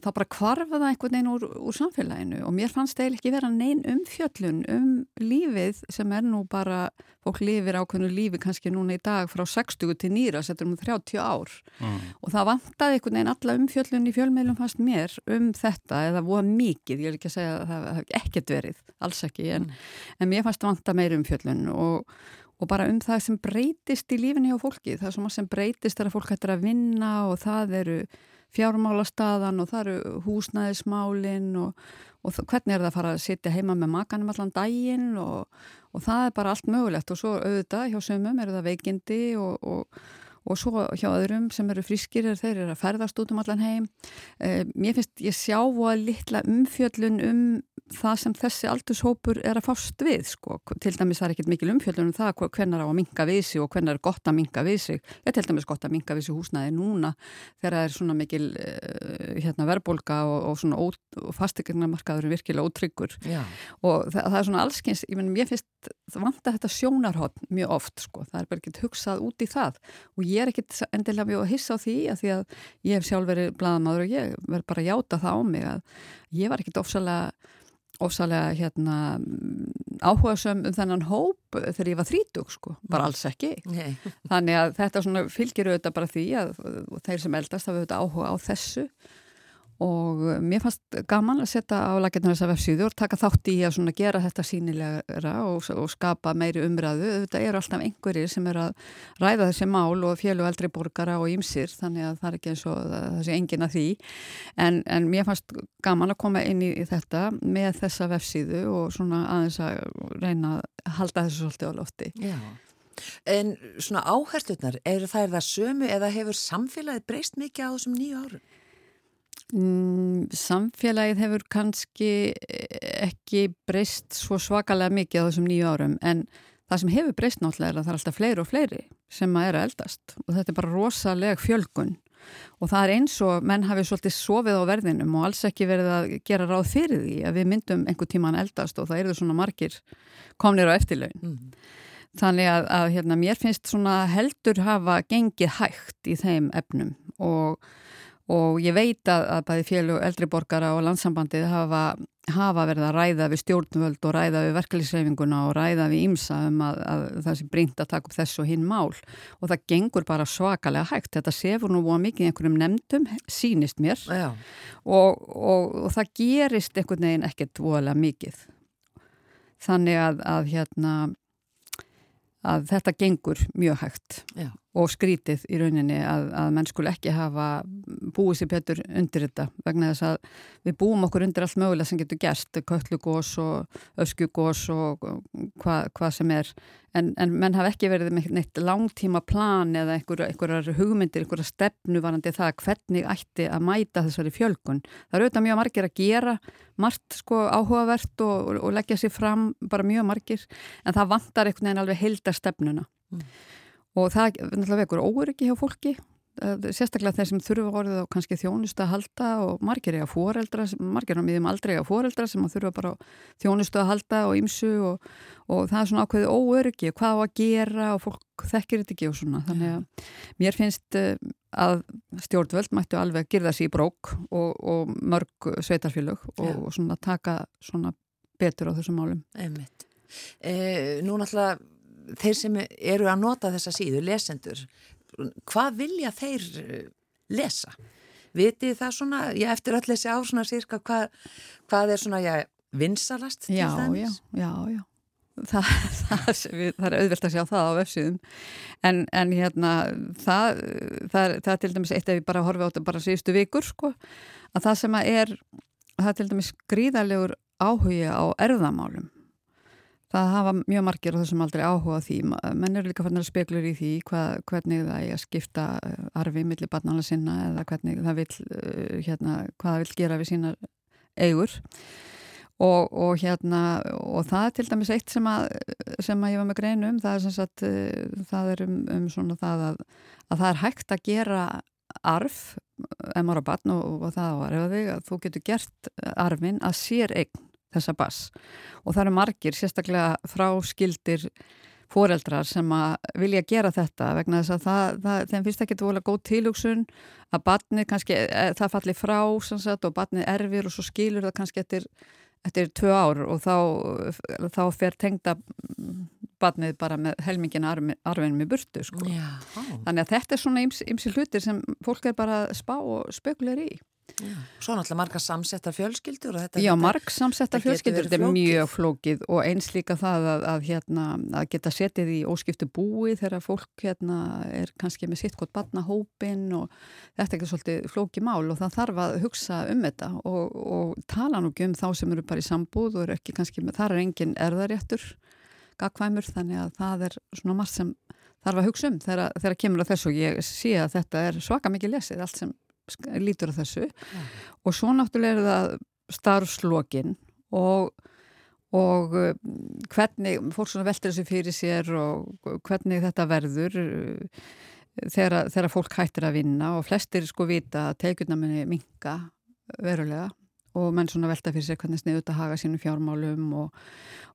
Speaker 5: þá bara hvarfa það einhvern veginn úr, úr samfélaginu og mér fannst eiginlega ekki vera neinn umfjöllun um lífið sem er nú bara, fólk lifir ákveðnu lífi kannski núna í dag frá 60 til nýra, settur um 30 ár
Speaker 2: Mm.
Speaker 5: og það vantaði einhvern veginn alla umfjöllun í fjölmeilum fannst mér um þetta eða voða mikið, ég er ekki að segja að það hef ekkert verið, alls ekki en, en mér fannst vanta meir umfjöllun og, og bara um það sem breytist í lífinni á fólki, það sem, sem breytist þegar fólk hættir að vinna og það eru fjármálastaðan og það eru húsnæðismálin og, og hvernig er það að fara að sitja heima með makanum allan daginn og, og það er bara allt mögulegt. Og svo auðvitað hjá sömum eru það veikindi og, og, og svo hjá öðrum sem eru frískir er þeir eru að ferðast út um allan heim. Eh, mér finnst ég sjá voða litla umfjöllun um það sem þessi aldurshópur er að fást við sko. Til dæmis það er ekkert mikil umfjöllun um það hvernig á að minka við sig og hvernig er gott að minka við sig. Ég er til dæmis gott að minka við sig húsnæði núna þegar það er svona mikil uh, hérna, verðbólka og, og svona fasteignamarkaður er virkilega ótryggur
Speaker 1: Já,
Speaker 5: og það, það er svona allskyns, ég mér finnst það vanta þetta sjónarhótt mjög oft sko, það er bara ekkert hugsað út í það og ég er ekkert endilega mjög að hissa á því að því að ég hef sjálf verið blaðamadur og ég verð bara að játa það á mig að ég var ekkert ofsalega ofsalega hérna áhuga sem um þennan hóp þegar ég var þrítug sko, bara alls ekki.
Speaker 1: Nei,
Speaker 5: Þannig að þetta fylgir auðvitað bara því að þeir sem eldast hafa auðvitað áhuga á þessu og mér fannst gaman að setja á lakirnar þessa vefsíðu og taka þátt í að gera þetta sínilegra og, og skapa meiri umræðu. Auðvitað eru alltaf einhverjir sem er að ræða þessi mál og fjölu eldri borgara og ýmsir þannig að það er ekki eins og það sé engin að því en, en mér fannst gaman að koma inn í, í þetta með þessa vefsíðu og svona aðeins að reyna að halda þessu svolítið á lofti.
Speaker 1: já. En svona áherslunar, eru þær það sömu eða hefur samfélagið breyst mikið á þessum nýju árum?
Speaker 5: Mm, samfélagið hefur kannski ekki breyst svo svakalega mikið á þessum nýju árum en það sem hefur breyst náttúrulega er að það er alltaf fleiri og fleiri sem að er að eldast og þetta er bara rosaleg fjölgun og það er eins og menn hafi svolítið sofið á verðinum og alls ekki verið að gera ráð fyrir því að við myndum einhver tíman eldast og það eru svona margir komnir á eftirlaun. Mm. Þannig að, að hérna, mér finnst svona heldur hafa gengið hægt í þeim efnum og og ég veit að, að bæði fjölu eldriborgara og landsambandið hafa, hafa verið að ræða við stjórnvöld og ræða við verkefliðsreifinguna og ræða við ímsa um að, að það sé brínt að taka upp þessu hinn mál og það gengur bara svakalega hægt. Þetta sefur nú mikið í einhverjum nefndum, sínist mér og, og, og það gerist einhvern veginn ekkert voðalega mikið. Þannig að, að hérna að þetta gengur mjög hægt. Já og skrítið í rauninni að, að menn skul ekki hafa búið sér betur undir þetta vegna þess að við búum okkur undir allt mögulega sem getur gerst, köllugós og öskjugós og hvað hva sem er en, en menn hafa ekki verið með neitt langtíma plan eða einhverjar hugmyndir, einhverjar stefnu varandi það hvernig ætti að mæta þessari fjölkun. Það eru auðvitað mjög margir að gera margt sko áhugavert og, og leggja sér fram bara mjög margir en það vantar einhvern veginn alveg heildar stefnuna. Mm og það náttúrulega vekur óöryggi hjá fólki sérstaklega þeir sem þurfa orðið á kannski þjónustu að halda og margir eiga fóreldra, margir á miðjum aldrei eiga fóreldra sem þurfa bara þjónustu að halda og ymsu og, og það er svona ákveðið óöryggi, hvað á að gera og fólk þekkir þetta ekki og svona. Þannig að mér finnst eh, að stjórnvöld mættu alveg að girða sér í brók og, og mörg sveitarfélög og, og svona taka svona betur á þessum málum.
Speaker 1: Einmitt. Eh, nú náttúrulega þeir sem eru að nota þessa síðu, lesendur, hvað vilja þeir eh, lesa? Vitið það svona, já, eftir öll þessi á svona sirka, hvað, hvað er svona, já, vinsalast
Speaker 5: til þess? Já, já, já, já. Það, það, það er auðvilt að sjá það á vefsíðum en, en hérna það, það, það er til dæmis eitt ef við bara horfum á þetta bara síðustu vikur sko, að það sem að er það er til dæmis gríðarlegur áhuga á erðamálum Það hafa mjög margir á þessum aldrei áhuga því. Menn eru líka fannar speklur í því hvað, hvernig það er að skipta eh, arfi millir barnála sinna eða hvernig það vil, eh, hérna, hvað það vil gera við sína eigur. Og, og, hérna, og það er til dæmis eitt sem að, sem að ég var með greinu um, það er, sagt, eh, það er um, um svona það að, að það er hægt að gera arf, ef maður á barn og, og það ef þig að þú getur gert arfin að sér eign þessa bass og það eru margir, sérstaklega fráskildir foreldrar sem að vilja gera þetta vegna þess að það, það, þeim finnst ekki volið góð tilugsun að barnið kannski, e, það falli frá sagt, og barnið erfir og svo skilur það kannski eftir, eftir tvö ár og þá, þá fer tengda barnið bara með helmingin arfinum í burtu sko. þannig að þetta er svona ymsi hlutir sem fólk er bara spá og spekulegur í
Speaker 1: Já. Svo náttúrulega marga samsettar fjölskyldur
Speaker 5: Já, marg samsettar fjölskyldur þetta er mjög flókið og eins líka það að, að, hérna, að geta setið í óskiptu búi þegar fólk hérna, er kannski með sitt gott barnahópin og þetta er ekki svolítið flókið mál og það þarf að hugsa um þetta og, og tala nú ekki um þá sem eru bara í sambúð og er ekki kannski með, þar er engin erðaréttur gagkvæmur þannig að það er svona margt sem þarf að hugsa um þegar, þegar kemur á þessu og ég sé að þetta er svaka mikið lesið allt sem lítur á þessu ja. og svo náttúrulega er það starfslokin og, og uh, hvernig fólk svona veldur þessu fyrir sér og hvernig þetta verður uh, þegar, þegar fólk hættir að vinna og flestir sko vita að teikurnamenni minga verulega og menn svona velta fyrir sér hvernig sniðut að haga sínum fjármálum og,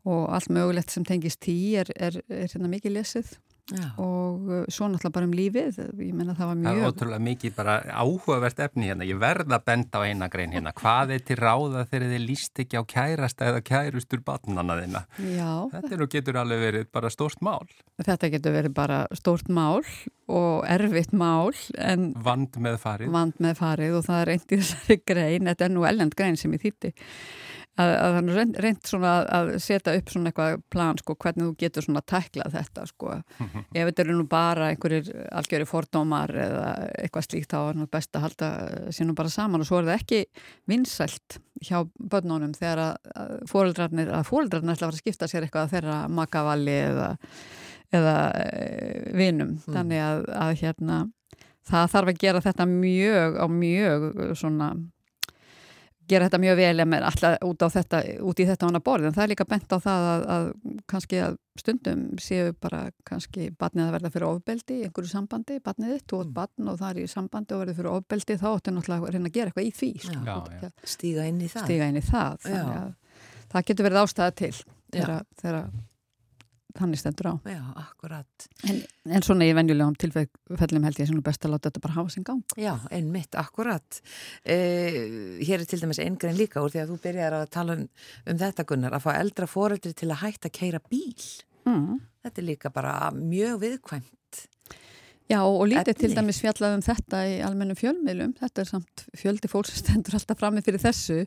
Speaker 5: og allt mögulegt sem tengist tí er, er, er hérna mikið lesið Já. og uh, svo náttúrulega bara um lífið ég menna það var mjög
Speaker 2: Það er ótrúlega mikið bara áhugavert efni hérna. Ég verða að benda á eina grein hérna. Hvað er til ráða þegar þið líst ekki á kærasta eða kærustur batnana þeina Já. þetta nú getur alveg verið bara stórt mál.
Speaker 5: Þetta getur verið bara stórt mál og erfitt mál
Speaker 2: Vand með farið
Speaker 5: Vand með farið og það er einn í þessari grein. Þetta er nú ellend grein sem ég þýtti að það er reynd, svona að setja upp svona eitthvað plan sko hvernig þú getur svona að tækla þetta sko. Ef þetta eru nú bara einhverjir algjörði fordómar eða eitthvað slíkt þá er það best að halda sínum bara saman. Og svo er það ekki vinsælt hjá börnunum þegar að fóreldrarnir að fóreldrarnir ætla að fara að skipta sér eitthvað þeirra makavalli eða, eða e, vinum. Mm. þannig að, að hérna það þarf að gera þetta mjög á mjög svona
Speaker 6: gera þetta mjög vel en alltaf út, þetta, út í þetta ána borð. En það er líka bent á það að, að kannski að stundum séu bara kannski barnið að verða fyrir ofbeldi í einhverju sambandi, barnið þitt og barn og það er í sambandi og verður fyrir ofbeldi þá áttu náttúrulega að reyna að gera eitthvað í því sko.
Speaker 1: já, já. stíga inn í það.
Speaker 6: stíga inn í það það getur verið ástæða til þegar þannig stendur á.
Speaker 1: Já, akkurat.
Speaker 6: En, en svona í venjulegum tilfellum held ég sem er best að láta þetta bara hafa sin gang.
Speaker 1: Já, einmitt, akkurat. Eh, hér er til dæmis eingrein líka úr því að þú byrjar að tala um, um þetta Gunnar, að fá eldra foreldri til að hætta að keira bíl. Mm. Þetta er líka bara mjög viðkvæmt.
Speaker 6: Já og lítið til dæmis fjallað um þetta í almennum fjölmiðlum, þetta er samt fjöldi fólk sem stendur alltaf frammi fyrir þessu.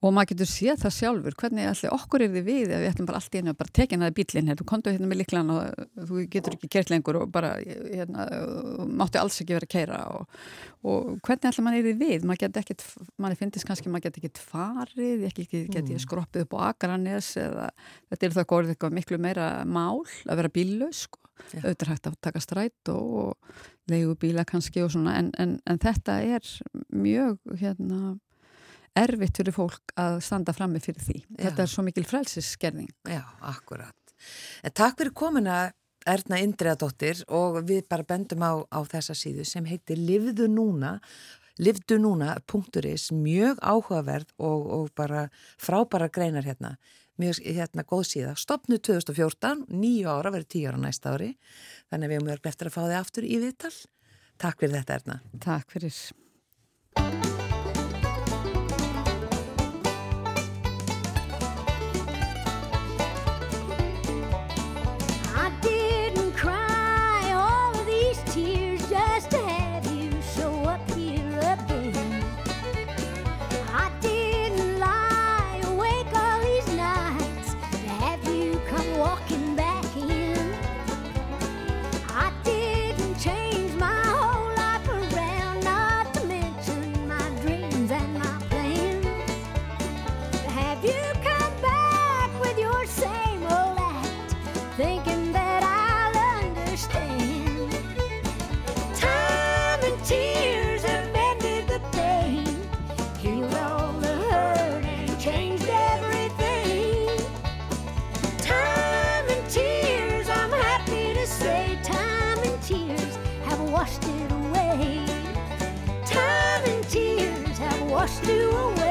Speaker 6: Og maður getur séð það sjálfur, hvernig allir okkur er þið við ef við ætlum bara allt í hennu að bara tekja hennaði bílinn, hérna, þú kontu hérna með liklan og þú getur ekki kert lengur og bara hérna, máttu alls ekki vera að keira og, og hvernig ætlum maður er þið við, maður getur ekkit, maður finnist kannski maður getur ekkit farið, ekki getur mm. skroppið upp á akranis eða þetta er það góðið eitthvað miklu meira mál að vera bíllaus sko. Auðvitað hægt að taka stræt og leiðu bíla kannski og svona en, en, en þetta er mjög hérna erfitt fyrir fólk að standa frammi fyrir því. Já. Þetta er svo mikil frelsisskerðing.
Speaker 1: Já, akkurat. En takk fyrir komina Erna Indriðadóttir og við bara bendum á, á þessa síðu sem heitir Livðu núna livdunúna.is mjög áhugaverð og, og bara frábæra greinar hérna mjög hérna góð síða. Stopnu 2014, nýju ára, verið tíu ára næsta ári. Þannig að við erum eftir að fá þið aftur í viðtal. Takk fyrir þetta Erna.
Speaker 6: Takk fyrir. washed you away.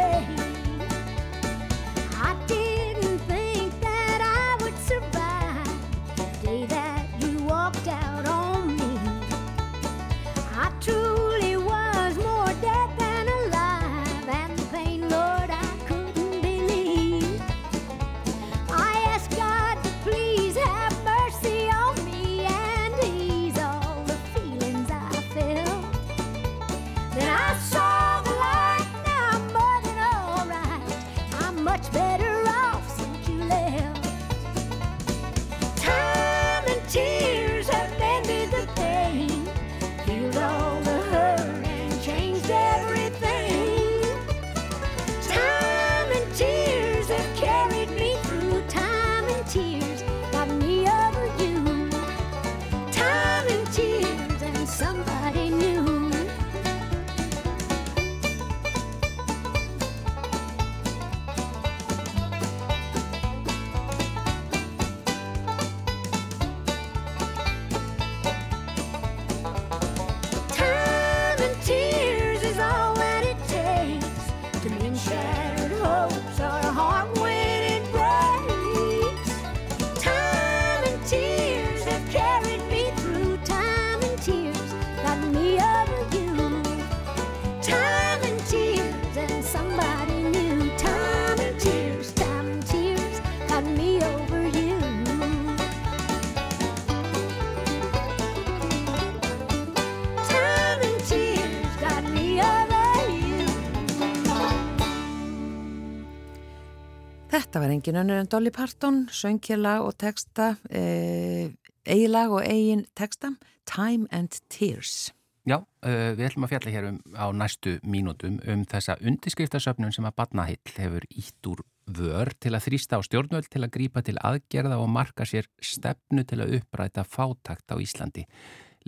Speaker 1: Þetta var engin önnur en Dolly Parton, söngkjala og texta, eh, eigilag og eigin texta, Time and Tears.
Speaker 2: Já, uh, við ætlum að fjalla hér um, á næstu mínútum um þessa undirskriftasöfnun sem að Badnahill hefur ítt úr vör til að þrýsta á stjórnvöld til að grípa til aðgerða og marka sér stefnu til að uppræta fátakt á Íslandi.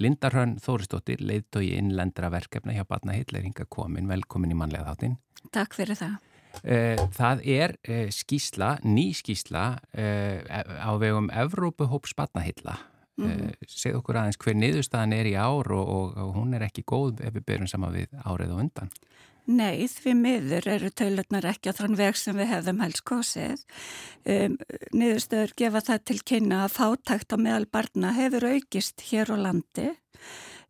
Speaker 2: Lindarhönn Þóristóttir, leiðtói innlendra verkefna hjá Badnahill er hinga komin, velkomin í manlega þáttinn.
Speaker 7: Takk fyrir það.
Speaker 2: Eh, það er eh, skísla, ný skísla eh, á vegum Evrópuhóp Spanahilla. Mm -hmm. Segð okkur aðeins hver niðurstaðan er í ár og, og, og hún er ekki góð ef við byrjum sama við árið og undan.
Speaker 7: Nei, því miður eru tölunar ekki á þann veg sem við hefðum helst kosið. Um, niðurstöður gefa það til kynna að fátækt á meðal barna hefur aukist hér á landi.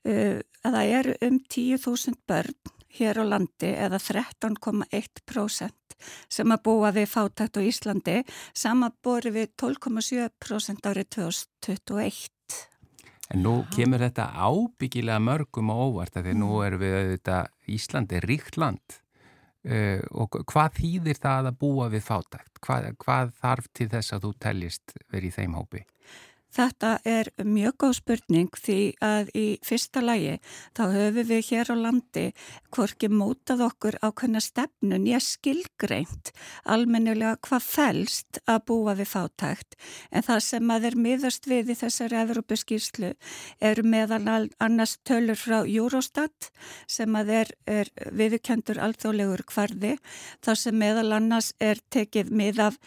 Speaker 7: Uh, að það eru um 10.000 börn hér á landi eða 13,1% sem að búa við fátækt á Íslandi samanbori við 12,7% árið 2021.
Speaker 2: En nú kemur þetta ábyggilega mörgum og óvart að því nú erum við auðvitað Íslandi ríkt land uh, og hvað þýðir það að búa við fátækt? Hvað, hvað þarf til þess að þú teljist verið í þeim hópi?
Speaker 7: Þetta er mjög góð spurning því að í fyrsta lægi þá höfum við hér á landi hvorki mótað okkur á hvernig stefnun ég skilgreint almennilega hvað fælst að búa við fátækt. En það sem að er miðast við í þessari Evrópuskýrslu er meðal annars tölur frá Eurostat sem að er, er viðkendur alþjóðlegur kvarði þar sem meðal annars er tekið mið af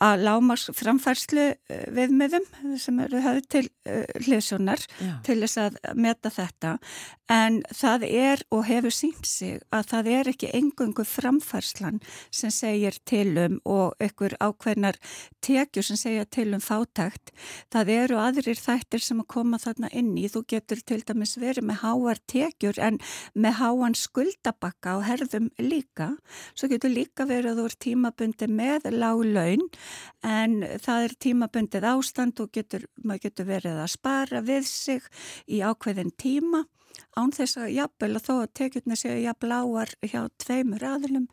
Speaker 7: að lámars framfærslu eh, viðmiðum sem er eru höfð til uh, hliðsjónar til þess að meta þetta en það er og hefur sínt sig að það er ekki engungu framfærslan sem segir til um og ykkur ákveðnar tekjur sem segja til um fátækt. Það eru aðrir þættir sem að koma þarna inn í. Þú getur til dæmis verið með háar tekjur en með háan skuldabakka og herðum líka. Svo getur líka verið að þú er tímabundi með lág laun en það er tímabundið ástand og getur maður getur verið að spara við sig í ákveðin tíma án þess að jafnvel að þó að tekjurna séu jafnvel áar hjá tveimur aðilum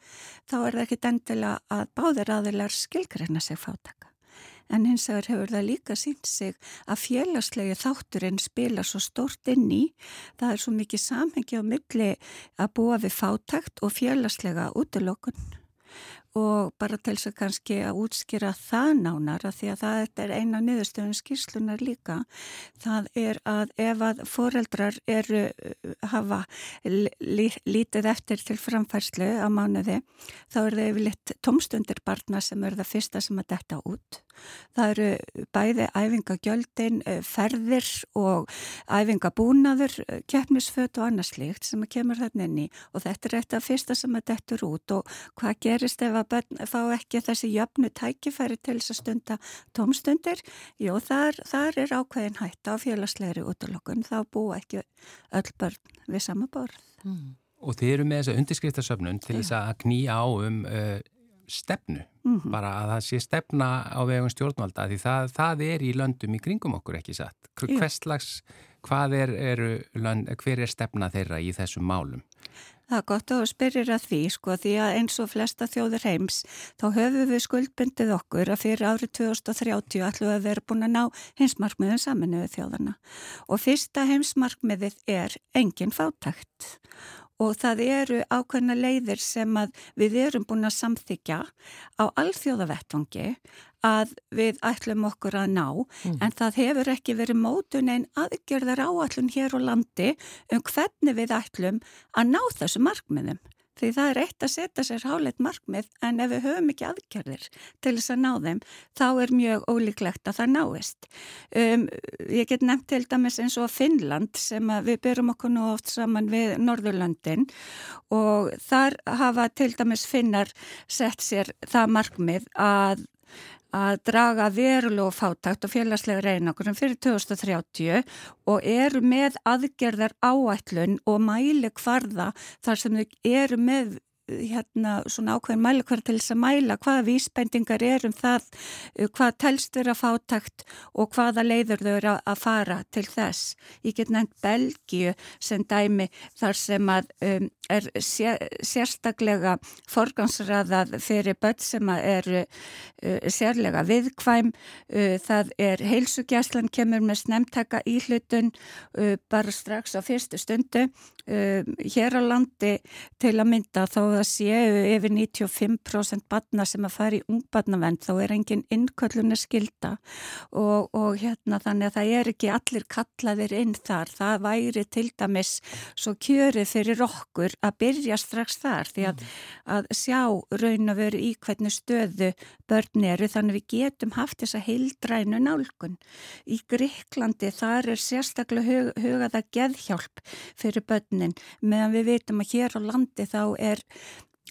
Speaker 7: þá er það ekki endilega að báðir aðilar skilgreina sig fátaka. En hins vegar hefur það líka sínt sig að félagslegi þátturinn spila svo stort inn í. Það er svo mikið samhengi á milli að búa við fátakt og félagslega útlokun og bara til þess að kannski að útskýra það nánara því að það er eina niðurstöðun skýrslunar líka. Það er að ef að foreldrar eru hafa lítið eftir til framfærslu á mánuði þá er það yfirleitt tómstundir barna sem eru það fyrsta sem að detta út. Það eru bæði æfingagjöldin, eh, ferðir og æfingabúnaður, eh, keppnisföt og annars líkt sem að kemur þarna inn í. Og þetta er eitt af fyrsta sem að dettur út og hvað gerist ef að börn fá ekki þessi jöfnu tækifæri til þess að stunda tómstundir? Jó, þar, þar er ákveðin hætta á félagslegri útlokkun, þá bú ekki öll börn við sama borð.
Speaker 2: Mm. Og þið eru með þessa undirskriftasöfnun til þess að knýja á um uh, stefnu, mm -hmm. bara að það sé stefna á vegum stjórnvalda því það, það er í löndum í kringum okkur ekki satt. Hvers hvað er, er, lönd, hver er stefna þeirra í þessum málum?
Speaker 7: Það er gott að spyrja að því sko því að eins og flesta þjóður heims þá höfum við skuldbundið okkur að fyrir árið 2030 ætlum við að vera búin að ná heimsmarkmiðum saminuðu þjóðana og fyrsta heimsmarkmiðið er engin fátækt. Og það eru ákveðna leiðir sem að við erum búin að samþykja á alþjóðavettvangi að við ætlum okkur að ná mm. en það hefur ekki verið mótun einn aðgerðar áallun hér á landi um hvernig við ætlum að ná þessu markmiðum. Því það er eitt að setja sér háleitt markmið en ef við höfum ekki aðgerðir til þess að ná þeim þá er mjög ólíklegt að það náist. Um, ég get nefnt til dæmis eins og Finnland sem við byrjum okkur nú oft saman við Norðurlöndin og þar hafa til dæmis Finnar sett sér það markmið að að draga verulega fátakt og félagslega reynakurum fyrir 2030 og eru með aðgerðar áætlun og mæli hvarða þar sem þau eru með hérna svona ákveðin mælikvar til þess að mæla hvaða vísbendingar er um það, uh, hvað telst vera fátakt og hvaða leiður þau eru að fara til þess. Ég get nefnt Belgíu sem dæmi þar sem að um, er sér, sérstaklega forgansraðað fyrir börn sem eru uh, sérlega viðkvæm. Uh, það er heilsugjæslan kemur með snemtaka í hlutun uh, bara strax á fyrstu stundu. Hér á landi til að mynda þá það séu yfir 95% batna sem að fara í ungbarnavend þá er engin innköllunar skilda og, og hérna þannig að það er ekki allir kallaðir inn þar. Það væri til dæmis svo kjörið fyrir okkur að byrja strax þar því að, að sjá raun að veru í hvernig stöðu börn eru þannig við getum haft þessa heildrænu nálgun. Í Greiklandi þar er sérstaklega hug, hugað að geðhjálp fyrir börnin meðan við veitum að hér á landi þá er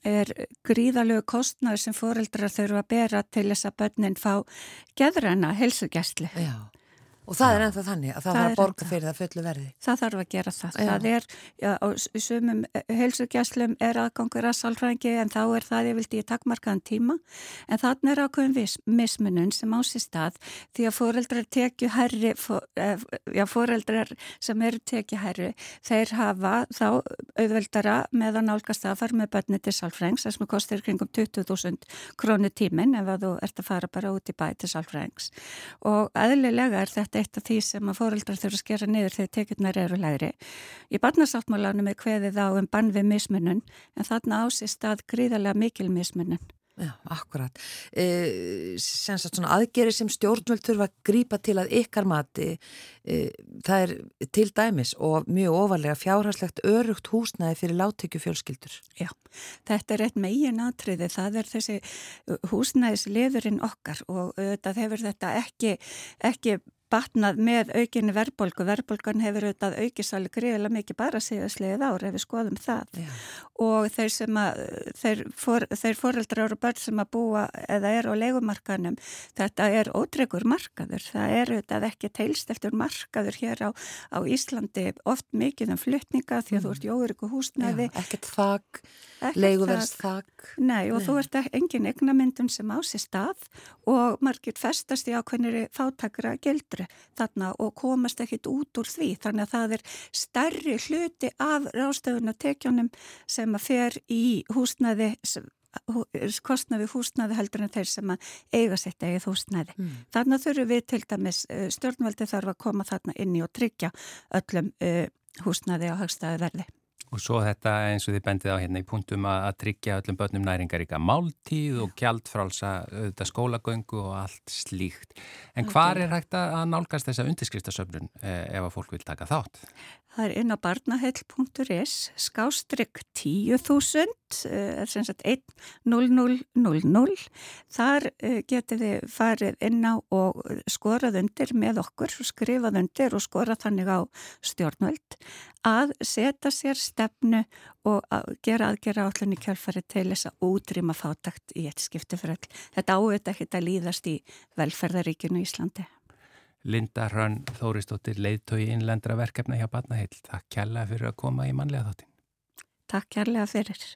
Speaker 7: er gríðalög kostnæður sem foreldrar þurfa að bera til þess að börnin fá geðræna helsugjastli.
Speaker 1: Já. Og það er ennþá þannig að það, það þarf að borga fyrir það fullu verði.
Speaker 7: Það þarf að gera það.
Speaker 1: Já.
Speaker 7: Það er, já, á sumum heilsugjæslum er aðgangur að sálfræðingi en þá er það ég vildi í takmarkaðan tíma. En þannig er ákveðin mismunun sem á sér stað því að foreldrar tekju herri, for, já, foreldrar sem eru tekju herri, þeir hafa þá auðveldara með að nálgast að fara með börni til sálfræðings, þess með kostir kringum 20.000 krónu tímin ef að þú ert að fara bara út í bæ til sálfræðings. Og aðlilega er þetta eitt af því sem að fóreldrar þurfa að skera niður þegar tekjurnar eru lægri. Í barnasáttmálanum er kveðið á um bann við mismunun en þarna ásist að gríðarlega mikil mismunun.
Speaker 1: Já, akkurat. E, sem sagt svona aðgeri sem stjórnvöld þurfa að grípa til að ykkar mati, e, það er til dæmis og mjög ofalega fjárhagslegt örugt húsnæði fyrir láttekjufjölskyldur.
Speaker 7: Já, þetta er eitt megin atriði, það er þessi húsnæðisliðurinn okkar og þetta hefur þetta ekki, ekki batnað með aukinni verðbólgu. Verðbólgan hefur auðvitað aukisali greiðilega mikið bara síðastlegið ár ef við skoðum það.
Speaker 1: Já.
Speaker 7: Og þeir sem að, þeir, for, þeir foreldrar og börn sem að búa eða er á leikumarkanum, þetta er ótregur markaður. Það er auðvitað ekki teilst eftir markaður hér á, á Íslandi oft mikið um flytninga því að mm. þú ert jóður ykkur húsnæði.
Speaker 1: Já, ekkert þakk, leiguverst þakk.
Speaker 7: Nei og Nei. þú ert engin eignamyndun sem á sér stað og margir festast í ákveðniri fátakra gildur þarna og komast ekkit út úr því þannig að það er stærri hluti af rástöfunatekjónum sem að fer í húsnaði kostnaði húsnaði heldur en þeir sem að eiga sitt eigið húsnaði. Mm. Þannig þurfum við til dæmis stjórnvaldi þarf að koma þarna inni og tryggja öllum uh, húsnaði á hagstæði verði.
Speaker 2: Og svo þetta eins og þið bendið á hérna í punktum að, að tryggja öllum börnum næringaríka máltíð og gjaldfrálsa skólagöngu og allt slíkt. En hvað er hægt að nálgast þessa undirskriftasöfnun eh, ef að fólk vil taka þátt?
Speaker 7: Það er inn á barnaheill.is skástrygg 10.000 sem sagt 1.0000 þar eh, getur þið farið inn á og skorað undir með okkur, skrifað undir og skorað þannig á stjórnvöld að setja sér stefnu og að gera aðgera allan í kjálfari til þess að útrýma fátakt í eitt skipti fyrir all. Þetta áveit ekki að líðast í velferðaríkinu í Íslandi.
Speaker 2: Linda Hrönn Þóristóttir, leiðtói innlendra verkefna hjá Batnaheill. Takk kærlega fyrir að koma í manlega þáttin.
Speaker 7: Takk kærlega fyrir.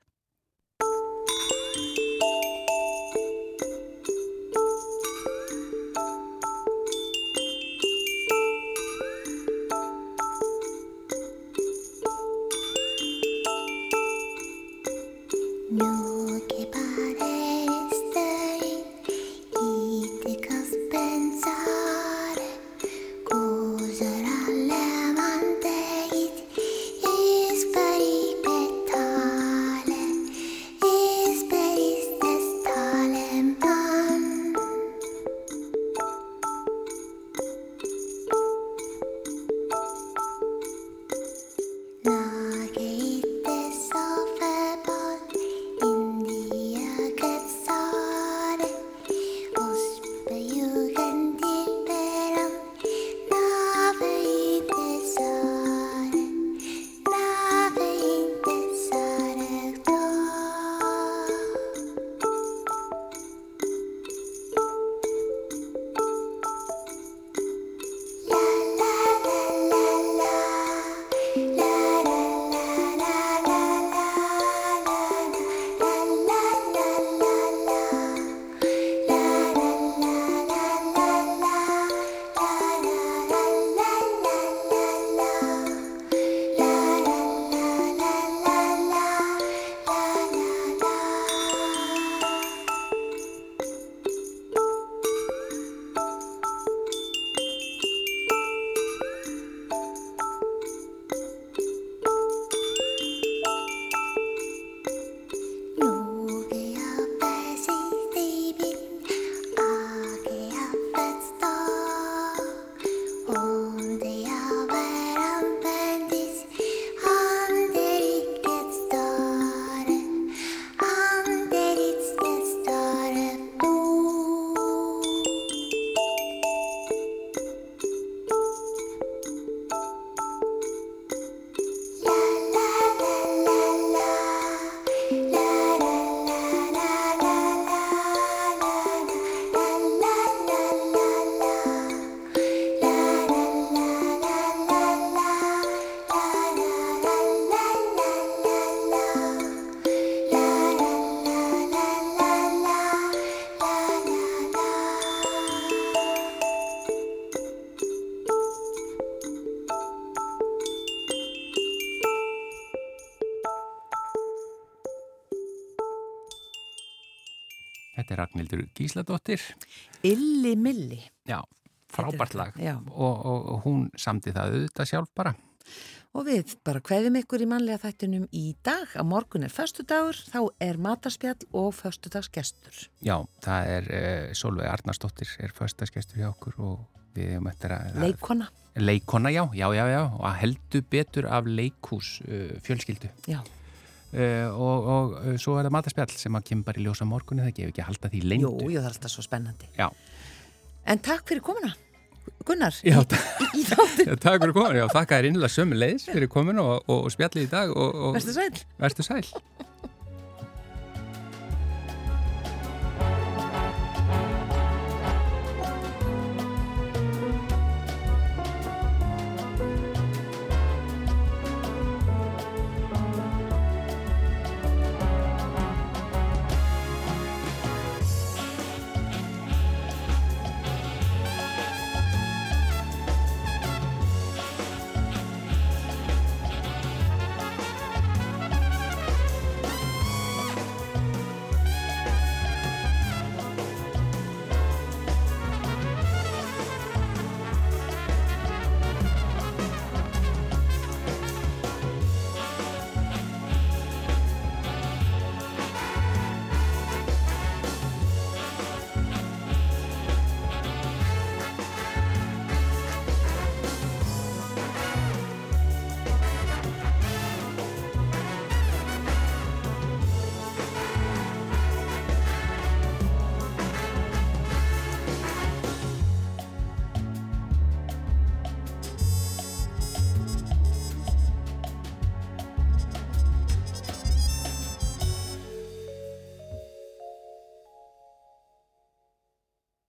Speaker 2: Ragnhildur Gísladóttir.
Speaker 1: Illi Milli.
Speaker 2: Já, frábært lag.
Speaker 1: Já.
Speaker 2: Og, og, og hún samti það auðvitað sjálf bara.
Speaker 1: Og við bara hverjum ykkur í mannlega þættinum í dag. Á morgun er föstudagur, þá er matarspjall og föstudagsgestur.
Speaker 2: Já, það er uh, Solveig Arnarsdóttir er förstaskestur hjá okkur og við hefum eftir að...
Speaker 1: Leikona.
Speaker 2: Leikona, já, já, já, já, og að heldur betur af leikhús uh, fjölskyldu.
Speaker 1: Já.
Speaker 2: Uh, og, og uh, svo er það matarspjall sem að kemur bara í ljósa morgunni, það gefur ekki að halda því
Speaker 1: Jú,
Speaker 2: lengur.
Speaker 1: jú, það er alltaf svo spennandi.
Speaker 2: Já.
Speaker 1: En takk fyrir komuna, Gunnar,
Speaker 2: Já,
Speaker 1: í, í, í.
Speaker 2: Já, takk fyrir komin, já, þakka þér innlega sömu leiðis fyrir komin og, og, og spjallið í dag
Speaker 1: Verstu sæl.
Speaker 2: verstu sæl.